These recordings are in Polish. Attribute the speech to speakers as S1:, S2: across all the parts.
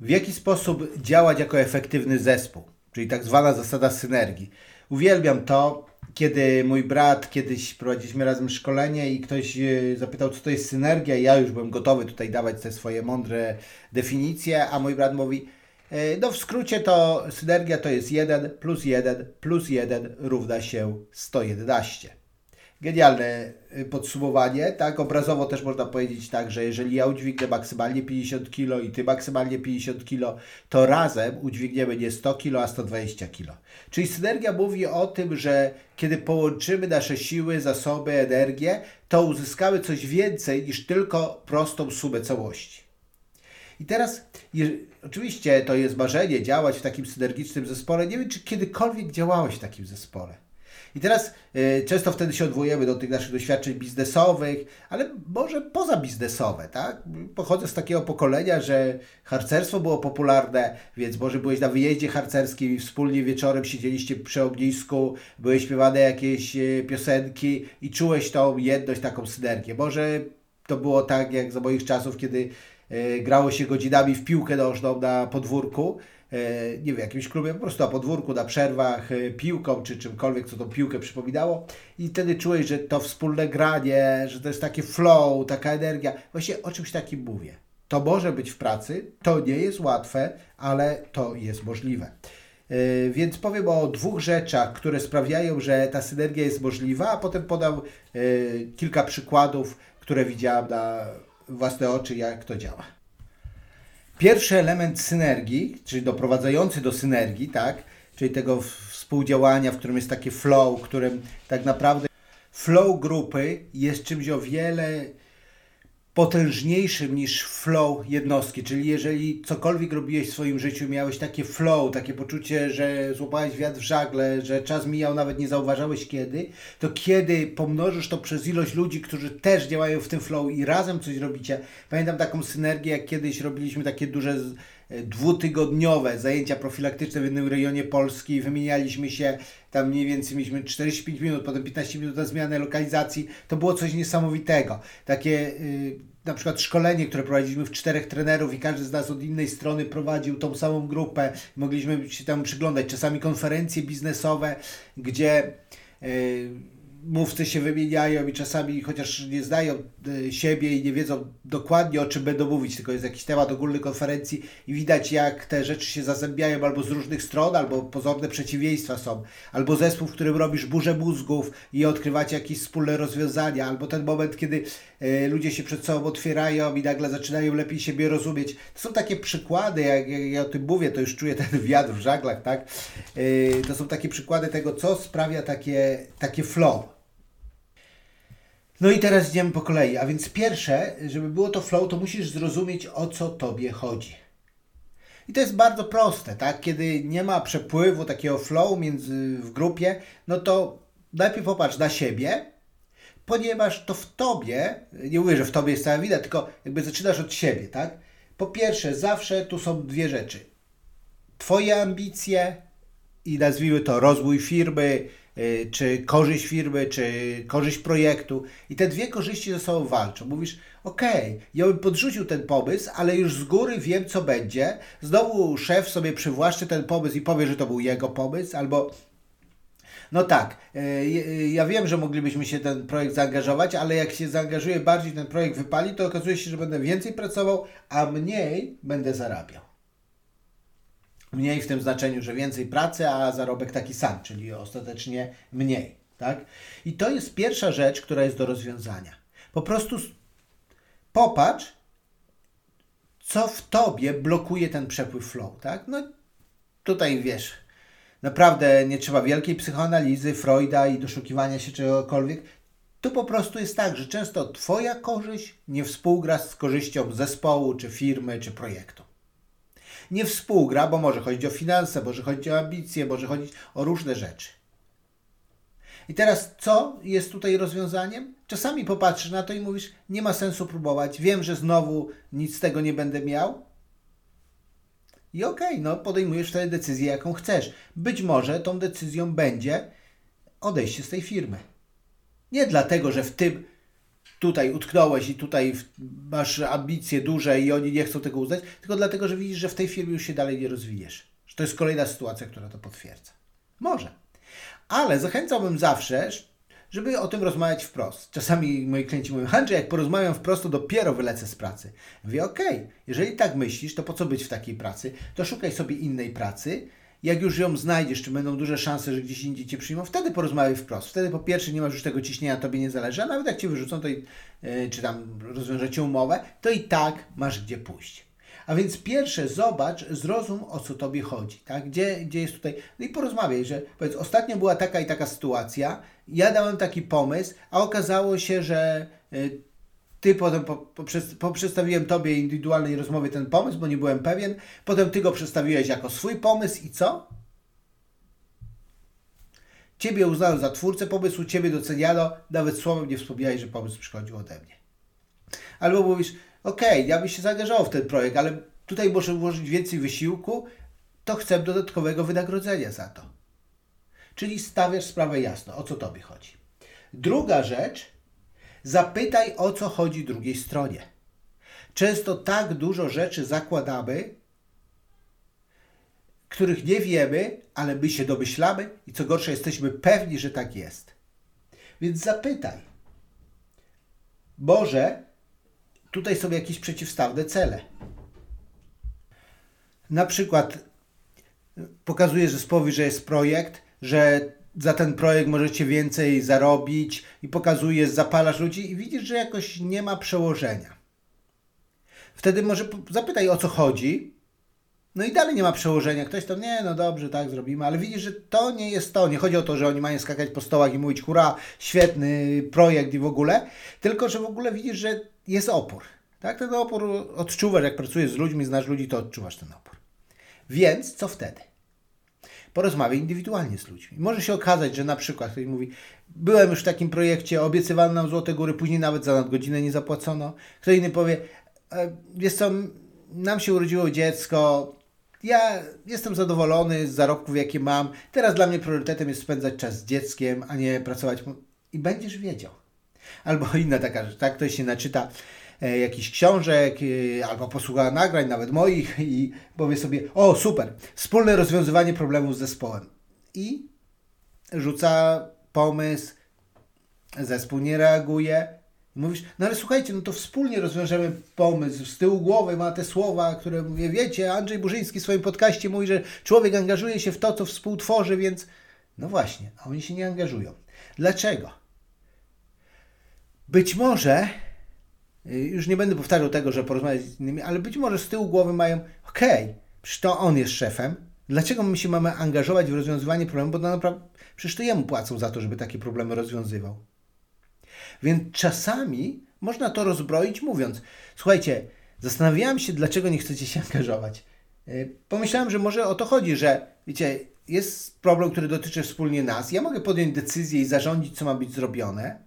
S1: W jaki sposób działać jako efektywny zespół, czyli tak zwana zasada synergii. Uwielbiam to, kiedy mój brat, kiedyś prowadziliśmy razem szkolenie i ktoś e, zapytał, co to jest synergia, ja już byłem gotowy tutaj dawać te swoje mądre definicje, a mój brat mówi, e, no w skrócie to synergia to jest 1 plus 1 plus 1 równa się 111 genialne y, podsumowanie, tak? Obrazowo też można powiedzieć tak, że jeżeli ja udźwignę maksymalnie 50 kg i ty maksymalnie 50 kg, to razem udźwigniemy nie 100 kg, a 120 kg. Czyli synergia mówi o tym, że kiedy połączymy nasze siły, zasoby, energię, to uzyskamy coś więcej niż tylko prostą sumę całości. I teraz, oczywiście to jest marzenie działać w takim synergicznym zespole. Nie wiem, czy kiedykolwiek działałeś w takim zespole. I teraz y, często wtedy się odwołujemy do tych naszych doświadczeń biznesowych, ale może pozabiznesowe, tak? Pochodzę z takiego pokolenia, że harcerstwo było popularne, więc może byłeś na wyjeździe harcerskim i wspólnie wieczorem siedzieliście przy ognisku, były śpiewane jakieś y, piosenki i czułeś tą jedność, taką synergię. Może to było tak jak za moich czasów, kiedy y, grało się godzinami w piłkę nożną na podwórku, E, nie wiem, jakimś klubie, po prostu na podwórku, na przerwach, e, piłką czy czymkolwiek, co tą piłkę przypominało i wtedy czułeś, że to wspólne granie, że to jest takie flow, taka energia. Właśnie o czymś takim mówię. To może być w pracy, to nie jest łatwe, ale to jest możliwe. E, więc powiem o dwóch rzeczach, które sprawiają, że ta synergia jest możliwa, a potem podam kilka przykładów, które widziałem na własne oczy, jak to działa. Pierwszy element synergii, czyli doprowadzający do synergii, tak, czyli tego współdziałania, w którym jest takie flow, którym tak naprawdę flow grupy jest czymś o wiele potężniejszym niż flow jednostki. Czyli jeżeli cokolwiek robiłeś w swoim życiu, miałeś takie flow, takie poczucie, że złapałeś wiatr w żagle, że czas mijał, nawet nie zauważałeś kiedy, to kiedy pomnożysz to przez ilość ludzi, którzy też działają w tym flow i razem coś robicie. Pamiętam taką synergię, jak kiedyś robiliśmy takie duże dwutygodniowe zajęcia profilaktyczne w jednym rejonie Polski, wymienialiśmy się, tam mniej więcej mieliśmy 45 minut, potem 15 minut na zmianę lokalizacji, to było coś niesamowitego. Takie yy, na przykład szkolenie, które prowadziliśmy w czterech trenerów i każdy z nas od innej strony prowadził tą samą grupę, mogliśmy się tam przyglądać, czasami konferencje biznesowe, gdzie yy, mówcy się wymieniają i czasami chociaż nie znają e, siebie i nie wiedzą dokładnie o czym będą mówić, tylko jest jakiś temat ogólny konferencji i widać jak te rzeczy się zazębiają albo z różnych stron, albo pozorne przeciwieństwa są, albo zespół, w którym robisz burzę mózgów i odkrywacie jakieś wspólne rozwiązania, albo ten moment, kiedy y, ludzie się przed sobą otwierają i nagle zaczynają lepiej siebie rozumieć. To są takie przykłady, jak, ja o tym mówię, to już czuję ten wiatr w żaglach, tak? Y, to są takie przykłady tego, co sprawia takie, takie flow. No i teraz idziemy po kolei. A więc pierwsze, żeby było to flow, to musisz zrozumieć o co tobie chodzi. I to jest bardzo proste, tak? Kiedy nie ma przepływu takiego flow między, w grupie, no to najpierw popatrz na siebie, ponieważ to w tobie, nie mówię, że w tobie jest cała wina, tylko jakby zaczynasz od siebie, tak? Po pierwsze, zawsze tu są dwie rzeczy. Twoje ambicje i nazwijmy to rozwój firmy, czy korzyść firmy, czy korzyść projektu. I te dwie korzyści ze sobą walczą. Mówisz, okej, okay, ja bym podrzucił ten pomysł, ale już z góry wiem, co będzie. Znowu szef sobie przywłaszczy ten pomysł i powie, że to był jego pomysł, albo no tak, y, ja wiem, że moglibyśmy się ten projekt zaangażować, ale jak się zaangażuję bardziej, ten projekt wypali, to okazuje się, że będę więcej pracował, a mniej będę zarabiał. Mniej w tym znaczeniu, że więcej pracy, a zarobek taki sam, czyli ostatecznie mniej. Tak? I to jest pierwsza rzecz, która jest do rozwiązania. Po prostu popatrz, co w tobie blokuje ten przepływ flow. Tak? No tutaj wiesz, naprawdę nie trzeba wielkiej psychoanalizy, Freuda i doszukiwania się czegokolwiek. Tu po prostu jest tak, że często Twoja korzyść nie współgra z korzyścią zespołu, czy firmy, czy projektu nie współgra, bo może chodzić o finanse, może chodzić o ambicje, może chodzić o różne rzeczy. I teraz co jest tutaj rozwiązaniem? Czasami popatrzysz na to i mówisz, nie ma sensu próbować, wiem, że znowu nic z tego nie będę miał. I okej, okay, no podejmujesz wtedy decyzję, jaką chcesz. Być może tą decyzją będzie odejście z tej firmy. Nie dlatego, że w tym tutaj utknąłeś i tutaj masz ambicje duże i oni nie chcą tego uznać, tylko dlatego, że widzisz, że w tej firmie już się dalej nie rozwijesz. Że to jest kolejna sytuacja, która to potwierdza. Może. Ale zachęcałbym zawsze, żeby o tym rozmawiać wprost. Czasami moi klienci mówią, Andrzej, jak porozmawiam wprost, to dopiero wylecę z pracy. Mówię, okej, okay, jeżeli tak myślisz, to po co być w takiej pracy? To szukaj sobie innej pracy. Jak już ją znajdziesz, czy będą duże szanse, że gdzieś indziej Cię przyjmą, wtedy porozmawiaj wprost. Wtedy po pierwsze nie masz już tego ciśnienia, Tobie nie zależy, a nawet jak Cię wyrzucą, to i, yy, czy tam rozwiążecie umowę, to i tak masz gdzie pójść. A więc pierwsze zobacz, zrozum o co Tobie chodzi, tak? Gdzie, gdzie jest tutaj, no i porozmawiaj, że powiedz, ostatnio była taka i taka sytuacja, ja dałem taki pomysł, a okazało się, że y, ty potem po, po, po, Tobie indywidualnej rozmowie ten pomysł, bo nie byłem pewien, potem Ty go przedstawiłeś jako swój pomysł i co? Ciebie uznano za twórcę pomysłu, Ciebie doceniano, nawet słowem nie wspomniałeś, że pomysł przychodził ode mnie. Albo mówisz, okej, okay, ja bym się zaangażował w ten projekt, ale tutaj muszę włożyć więcej wysiłku, to chcę dodatkowego wynagrodzenia za to. Czyli stawiasz sprawę jasno, o co Tobie chodzi. Druga rzecz, zapytaj o co chodzi drugiej stronie. Często tak dużo rzeczy zakładamy, których nie wiemy, ale my się domyślamy i co gorsza jesteśmy pewni, że tak jest. Więc zapytaj. Może tutaj są jakieś przeciwstawne cele. Na przykład pokazuje zespołowi, że jest projekt, że za ten projekt możecie więcej zarobić i pokazujesz, zapalasz ludzi i widzisz, że jakoś nie ma przełożenia. Wtedy może zapytaj o co chodzi. No i dalej nie ma przełożenia. Ktoś to nie, no dobrze, tak zrobimy, ale widzisz, że to nie jest to. Nie chodzi o to, że oni mają skakać po stołach i mówić, hura, świetny projekt i w ogóle, tylko że w ogóle widzisz, że jest opór. Tak, ten opór odczuwasz, jak pracujesz z ludźmi, znasz ludzi, to odczuwasz ten opór. Więc co wtedy? Porozmawiaj indywidualnie z ludźmi. Może się okazać, że na przykład ktoś mówi, byłem już w takim projekcie, obiecywano nam Złote Góry, później nawet za nadgodzinę nie zapłacono. Kto inny powie, e, wiesz co, nam się urodziło dziecko, ja jestem zadowolony z zarobków, jakie mam. Teraz dla mnie priorytetem jest spędzać czas z dzieckiem, a nie pracować. I będziesz wiedział. Albo inna taka rzecz, tak? Ktoś się naczyta E, jakichś książek e, albo posłucha nagrań, nawet moich i powie sobie, o super, wspólne rozwiązywanie problemu z zespołem. I rzuca pomysł, zespół nie reaguje. Mówisz, no ale słuchajcie, no to wspólnie rozwiążemy pomysł. Z tyłu głowy ma te słowa, które mówię, wiecie, Andrzej Burzyński w swoim podcaście mówi, że człowiek angażuje się w to, co współtworzy, więc no właśnie, a oni się nie angażują. Dlaczego? Być może już nie będę powtarzał tego, że porozmawiać z innymi, ale być może z tyłu głowy mają, okej, okay, przecież to on jest szefem, dlaczego my się mamy angażować w rozwiązywanie problemu, bo naprawdę, przecież to jemu płacą za to, żeby takie problemy rozwiązywał. Więc czasami można to rozbroić mówiąc, słuchajcie, zastanawiałem się, dlaczego nie chcecie się angażować. Y, pomyślałem, że może o to chodzi, że wiecie, jest problem, który dotyczy wspólnie nas. Ja mogę podjąć decyzję i zarządzić, co ma być zrobione,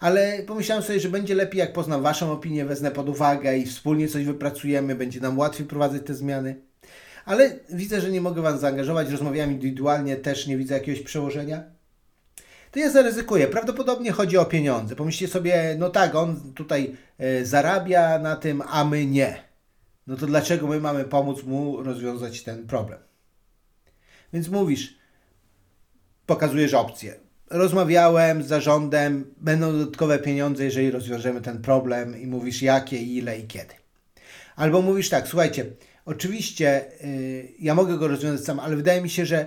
S1: ale pomyślałem sobie, że będzie lepiej, jak poznam Waszą opinię, wezmę pod uwagę i wspólnie coś wypracujemy, będzie nam łatwiej prowadzić te zmiany. Ale widzę, że nie mogę Was zaangażować, rozmawiam indywidualnie, też nie widzę jakiegoś przełożenia. To ja zaryzykuję. Prawdopodobnie chodzi o pieniądze. Pomyślcie sobie, no tak, on tutaj y, zarabia na tym, a my nie. No to dlaczego my mamy pomóc mu rozwiązać ten problem? Więc mówisz, pokazujesz opcję rozmawiałem z zarządem, będą dodatkowe pieniądze, jeżeli rozwiążemy ten problem i mówisz jakie, ile i kiedy. Albo mówisz tak, słuchajcie, oczywiście yy, ja mogę go rozwiązać sam, ale wydaje mi się, że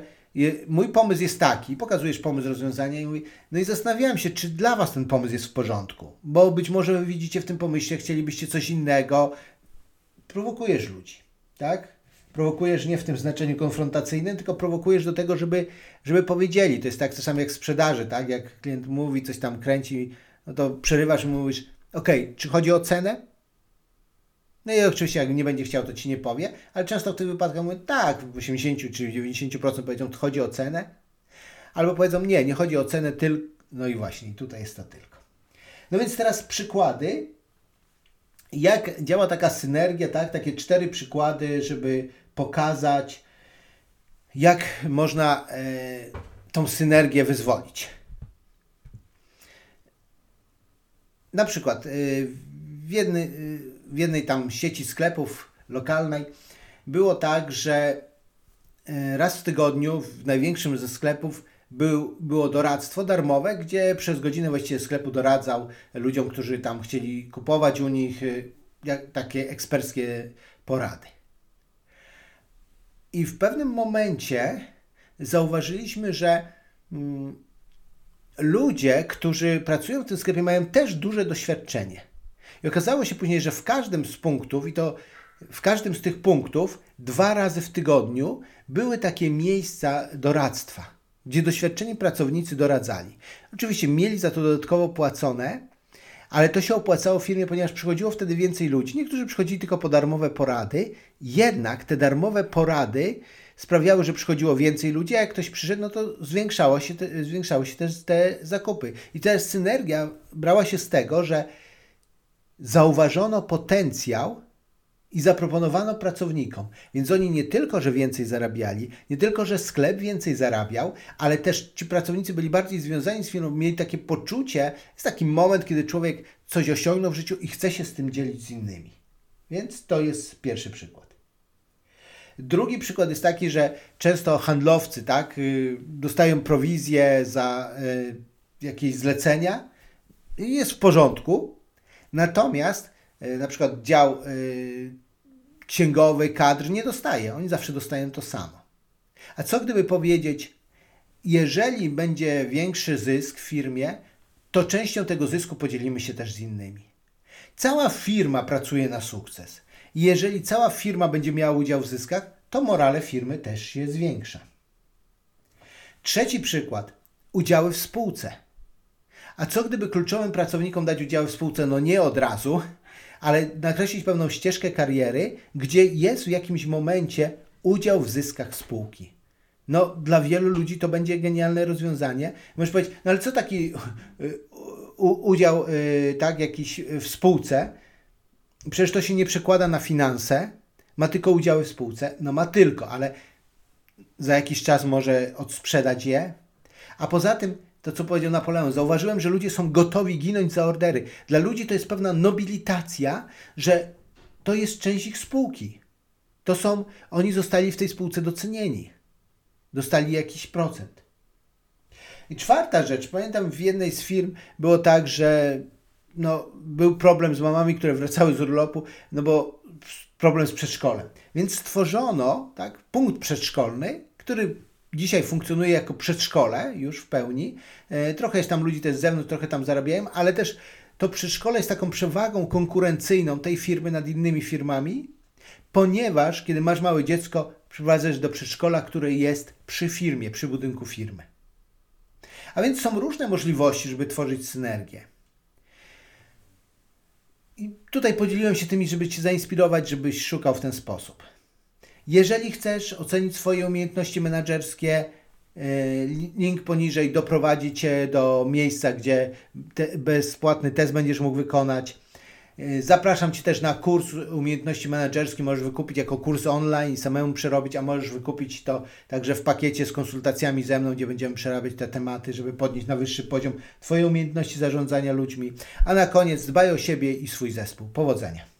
S1: mój pomysł jest taki, pokazujesz pomysł rozwiązania i mówi, no i zastanawiałem się, czy dla Was ten pomysł jest w porządku, bo być może widzicie w tym pomyśle, chcielibyście coś innego, prowokujesz ludzi, tak? Prowokujesz nie w tym znaczeniu konfrontacyjnym, tylko prowokujesz do tego, żeby, żeby powiedzieli. To jest tak samo jak w sprzedaży, tak? Jak klient mówi, coś tam kręci, no to przerywasz i mówisz, ok, czy chodzi o cenę? No i oczywiście jak nie będzie chciał, to Ci nie powie, ale często w tych wypadkach mówię, tak, w 80 czy 90% powiedzą, to chodzi o cenę, albo powiedzą, nie, nie chodzi o cenę, tylko, no i właśnie, tutaj jest to tylko. No więc teraz przykłady, jak działa taka synergia, tak? Takie cztery przykłady, żeby pokazać, jak można e, tą synergię wyzwolić. na przykład y, w, jednej, w jednej tam sieci sklepów lokalnej było tak, że y, raz w tygodniu w największym ze sklepów był, było doradztwo darmowe, gdzie przez godzinę właściwie sklepu doradzał ludziom, którzy tam chcieli kupować u nich jak, takie eksperckie porady. I w pewnym momencie zauważyliśmy, że mm, ludzie, którzy pracują w tym sklepie, mają też duże doświadczenie. I okazało się później, że w każdym z punktów, i to w każdym z tych punktów, dwa razy w tygodniu były takie miejsca doradztwa, gdzie doświadczeni pracownicy doradzali. Oczywiście mieli za to dodatkowo płacone, ale to się opłacało firmie, ponieważ przychodziło wtedy więcej ludzi. Niektórzy przychodzili tylko po darmowe porady, jednak te darmowe porady sprawiały, że przychodziło więcej ludzi, a jak ktoś przyszedł, no to zwiększało się te, zwiększały się też te zakupy. I teraz synergia brała się z tego, że zauważono potencjał i zaproponowano pracownikom. Więc oni nie tylko, że więcej zarabiali, nie tylko, że sklep więcej zarabiał, ale też ci pracownicy byli bardziej związani z firmą, mieli takie poczucie, jest taki moment, kiedy człowiek coś osiągnął w życiu i chce się z tym dzielić z innymi. Więc to jest pierwszy przykład. Drugi przykład jest taki, że często handlowcy tak, y, dostają prowizję za y, jakieś zlecenia i jest w porządku, natomiast na przykład dział księgowy, kadr nie dostaje. Oni zawsze dostają to samo. A co gdyby powiedzieć, jeżeli będzie większy zysk w firmie, to częścią tego zysku podzielimy się też z innymi. Cała firma pracuje na sukces. Jeżeli cała firma będzie miała udział w zyskach, to morale firmy też się zwiększa. Trzeci przykład. Udziały w spółce. A co gdyby kluczowym pracownikom dać udziały w spółce? No nie od razu, ale nakreślić pewną ścieżkę kariery, gdzie jest w jakimś momencie udział w zyskach spółki. No, dla wielu ludzi to będzie genialne rozwiązanie. Możesz powiedzieć, no ale co taki udział y, tak, jakiś w spółce? Przecież to się nie przekłada na finanse, ma tylko udziały w spółce. No ma tylko, ale za jakiś czas może odsprzedać je. A poza tym, to co powiedział Napoleon, zauważyłem, że ludzie są gotowi ginąć za ordery. Dla ludzi to jest pewna nobilitacja, że to jest część ich spółki. To są, oni zostali w tej spółce docenieni. Dostali jakiś procent. I czwarta rzecz, pamiętam w jednej z firm było tak, że no, był problem z mamami, które wracały z urlopu, no bo problem z przedszkolem. Więc stworzono tak, punkt przedszkolny, który dzisiaj funkcjonuje jako przedszkole już w pełni. E, trochę jest tam ludzi też z zewnątrz, trochę tam zarabiają, ale też to przedszkole jest taką przewagą konkurencyjną tej firmy nad innymi firmami, ponieważ kiedy masz małe dziecko, przyprowadzasz do przedszkola, które jest przy firmie, przy budynku firmy. A więc są różne możliwości, żeby tworzyć synergię. I tutaj podzieliłem się tymi, żeby Cię zainspirować, żebyś szukał w ten sposób. Jeżeli chcesz ocenić swoje umiejętności menedżerskie, e, link poniżej doprowadzi Cię do miejsca, gdzie te bezpłatny test będziesz mógł wykonać. E, zapraszam Cię też na kurs umiejętności menedżerskie. Możesz wykupić jako kurs online i samemu przerobić, a możesz wykupić to także w pakiecie z konsultacjami ze mną, gdzie będziemy przerabiać te tematy, żeby podnieść na wyższy poziom Twoje umiejętności zarządzania ludźmi. A na koniec dbaj o siebie i swój zespół. Powodzenia.